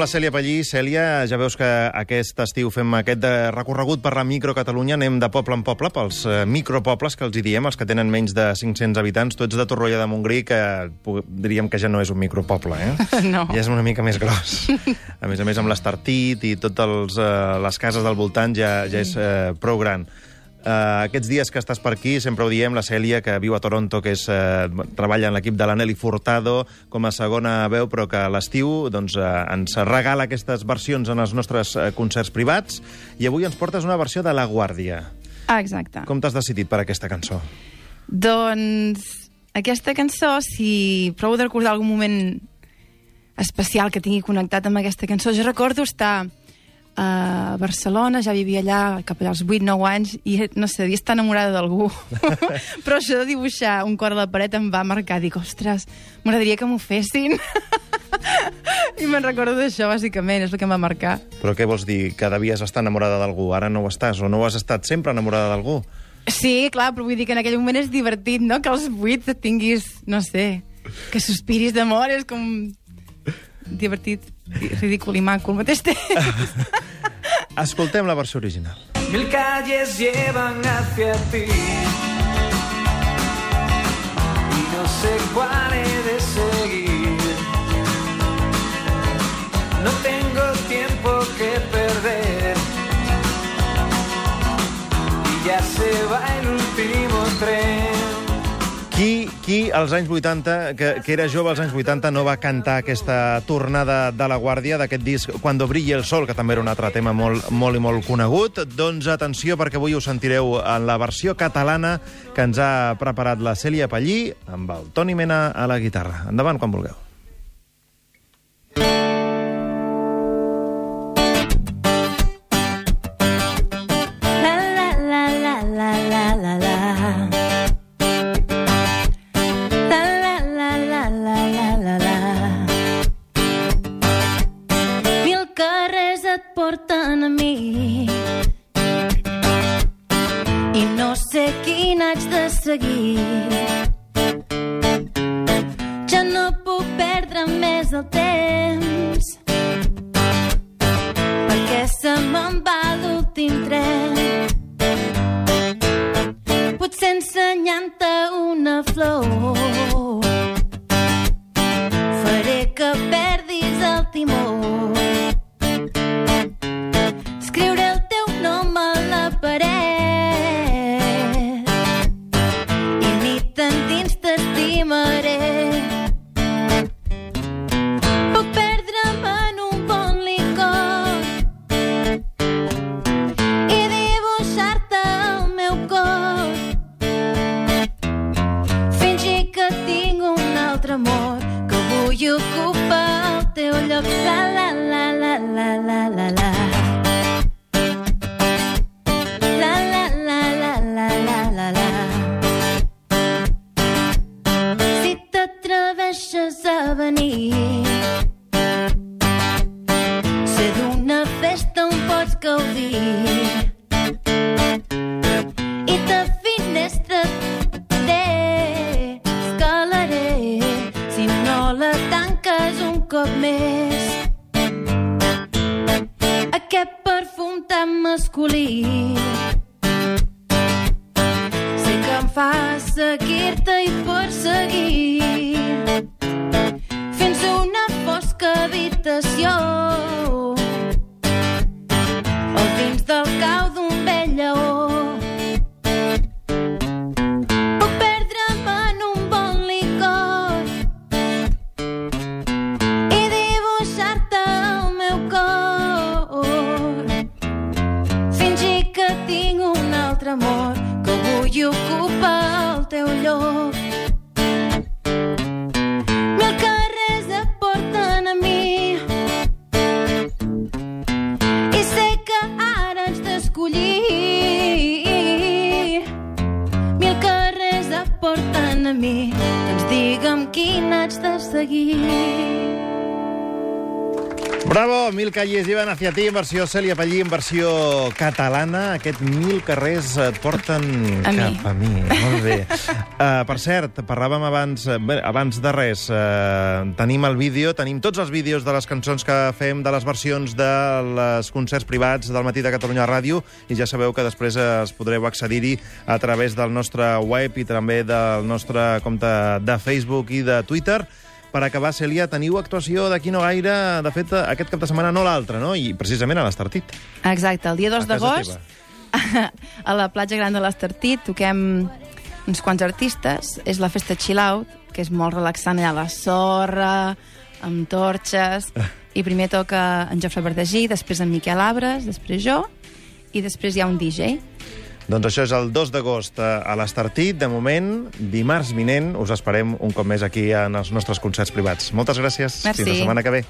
amb la Cèlia Pallí. Cèlia, ja veus que aquest estiu fem aquest de recorregut per la microcatalunya. Anem de poble en poble pels eh, micropobles que els hi diem, els que tenen menys de 500 habitants. Tu ets de Torroella de Montgrí, que diríem que ja no és un micropoble, eh? No. Ja és una mica més gros. A més a més, amb l'Estartit i totes les cases del voltant ja, ja és eh, prou gran. Uh, aquests dies que estàs per aquí, sempre ho diem, la Cèlia, que viu a Toronto, que és, uh, treballa en l'equip de l'Aneli Furtado com a segona veu, però que a l'estiu doncs, uh, ens regala aquestes versions en els nostres uh, concerts privats, i avui ens portes una versió de La Guàrdia. Ah, exacte. Com t'has decidit per aquesta cançó? Doncs aquesta cançó, si provo de recordar algun moment especial que tingui connectat amb aquesta cançó, jo recordo estar a Barcelona, ja vivia allà cap allà als 8-9 anys, i no sé, devia estar enamorada d'algú. Però això de dibuixar un cor a la paret em va marcar. Dic, ostres, m'agradaria que m'ho fessin. I me'n recordo d'això, bàsicament, és el que em va marcar. Però què vols dir? Que devies estar enamorada d'algú, ara no ho estàs, o no ho has estat sempre enamorada d'algú? Sí, clar, però vull dir que en aquell moment és divertit, no?, que als 8 tinguis, no sé, que sospiris d'amor, és com divertit, ridícul i maco al mateix temps. Escoltem la versió original. Mil calles llevan hacia ti y no sé cuál he de seguir. No tengo Qui, qui als anys 80, que, que era jove als anys 80, no va cantar aquesta tornada de la Guàrdia d'aquest disc Cuando brille el sol, que també era un altre tema molt, molt i molt conegut? Doncs atenció, perquè avui ho sentireu en la versió catalana que ens ha preparat la Cèlia Pallí amb el Toni Mena a la guitarra. Endavant, quan vulgueu. Et porten a mi i no sé quin haig de seguir. Ja no puc perdre més el temps perquè se me'n va l'últim tren. Potser ensenyant-te una flor altre amor que vull ocupar el teu lloc. La la la la la la la la. Cop més. Aquest perfum tan masculí. Sé que em fa seguir-te i perseguir altre amor que vull ocupar el teu lloc. Mil carrers et porten a mi i sé que ara haig d'escollir. Mil carrers et porten a mi, doncs digue'm quin haig de seguir. Bravo, Mil calles llevan hacia ti, en versió Cèlia Pallí, en versió catalana. Aquest Mil carrers et porten A mi. cap a mi. Molt bé. Uh, per cert, parlàvem abans, eh, bé, abans de res, uh, tenim el vídeo, tenim tots els vídeos de les cançons que fem, de les versions de les concerts privats del Matí de Catalunya Ràdio, i ja sabeu que després es podreu accedir-hi a través del nostre web i també del nostre compte de Facebook i de Twitter. Per acabar, Cèlia, teniu actuació d'aquí no gaire, de fet, aquest cap de setmana no l'altre, no? I precisament a l'Estartit. Exacte, el dia 2 A casa d'agost, a la platja gran de l'Estartit, toquem uns quants artistes. És la festa Chill Out, que és molt relaxant allà a la sorra, amb torxes... I primer toca en Jofre Verdegí, després en Miquel Abres, després jo, i després hi ha un DJ. Doncs això és el 2 d'agost eh, a l'Estartit. De moment, dimarts vinent, us esperem un cop més aquí en els nostres concerts privats. Moltes gràcies. Merci. Fins la setmana que ve.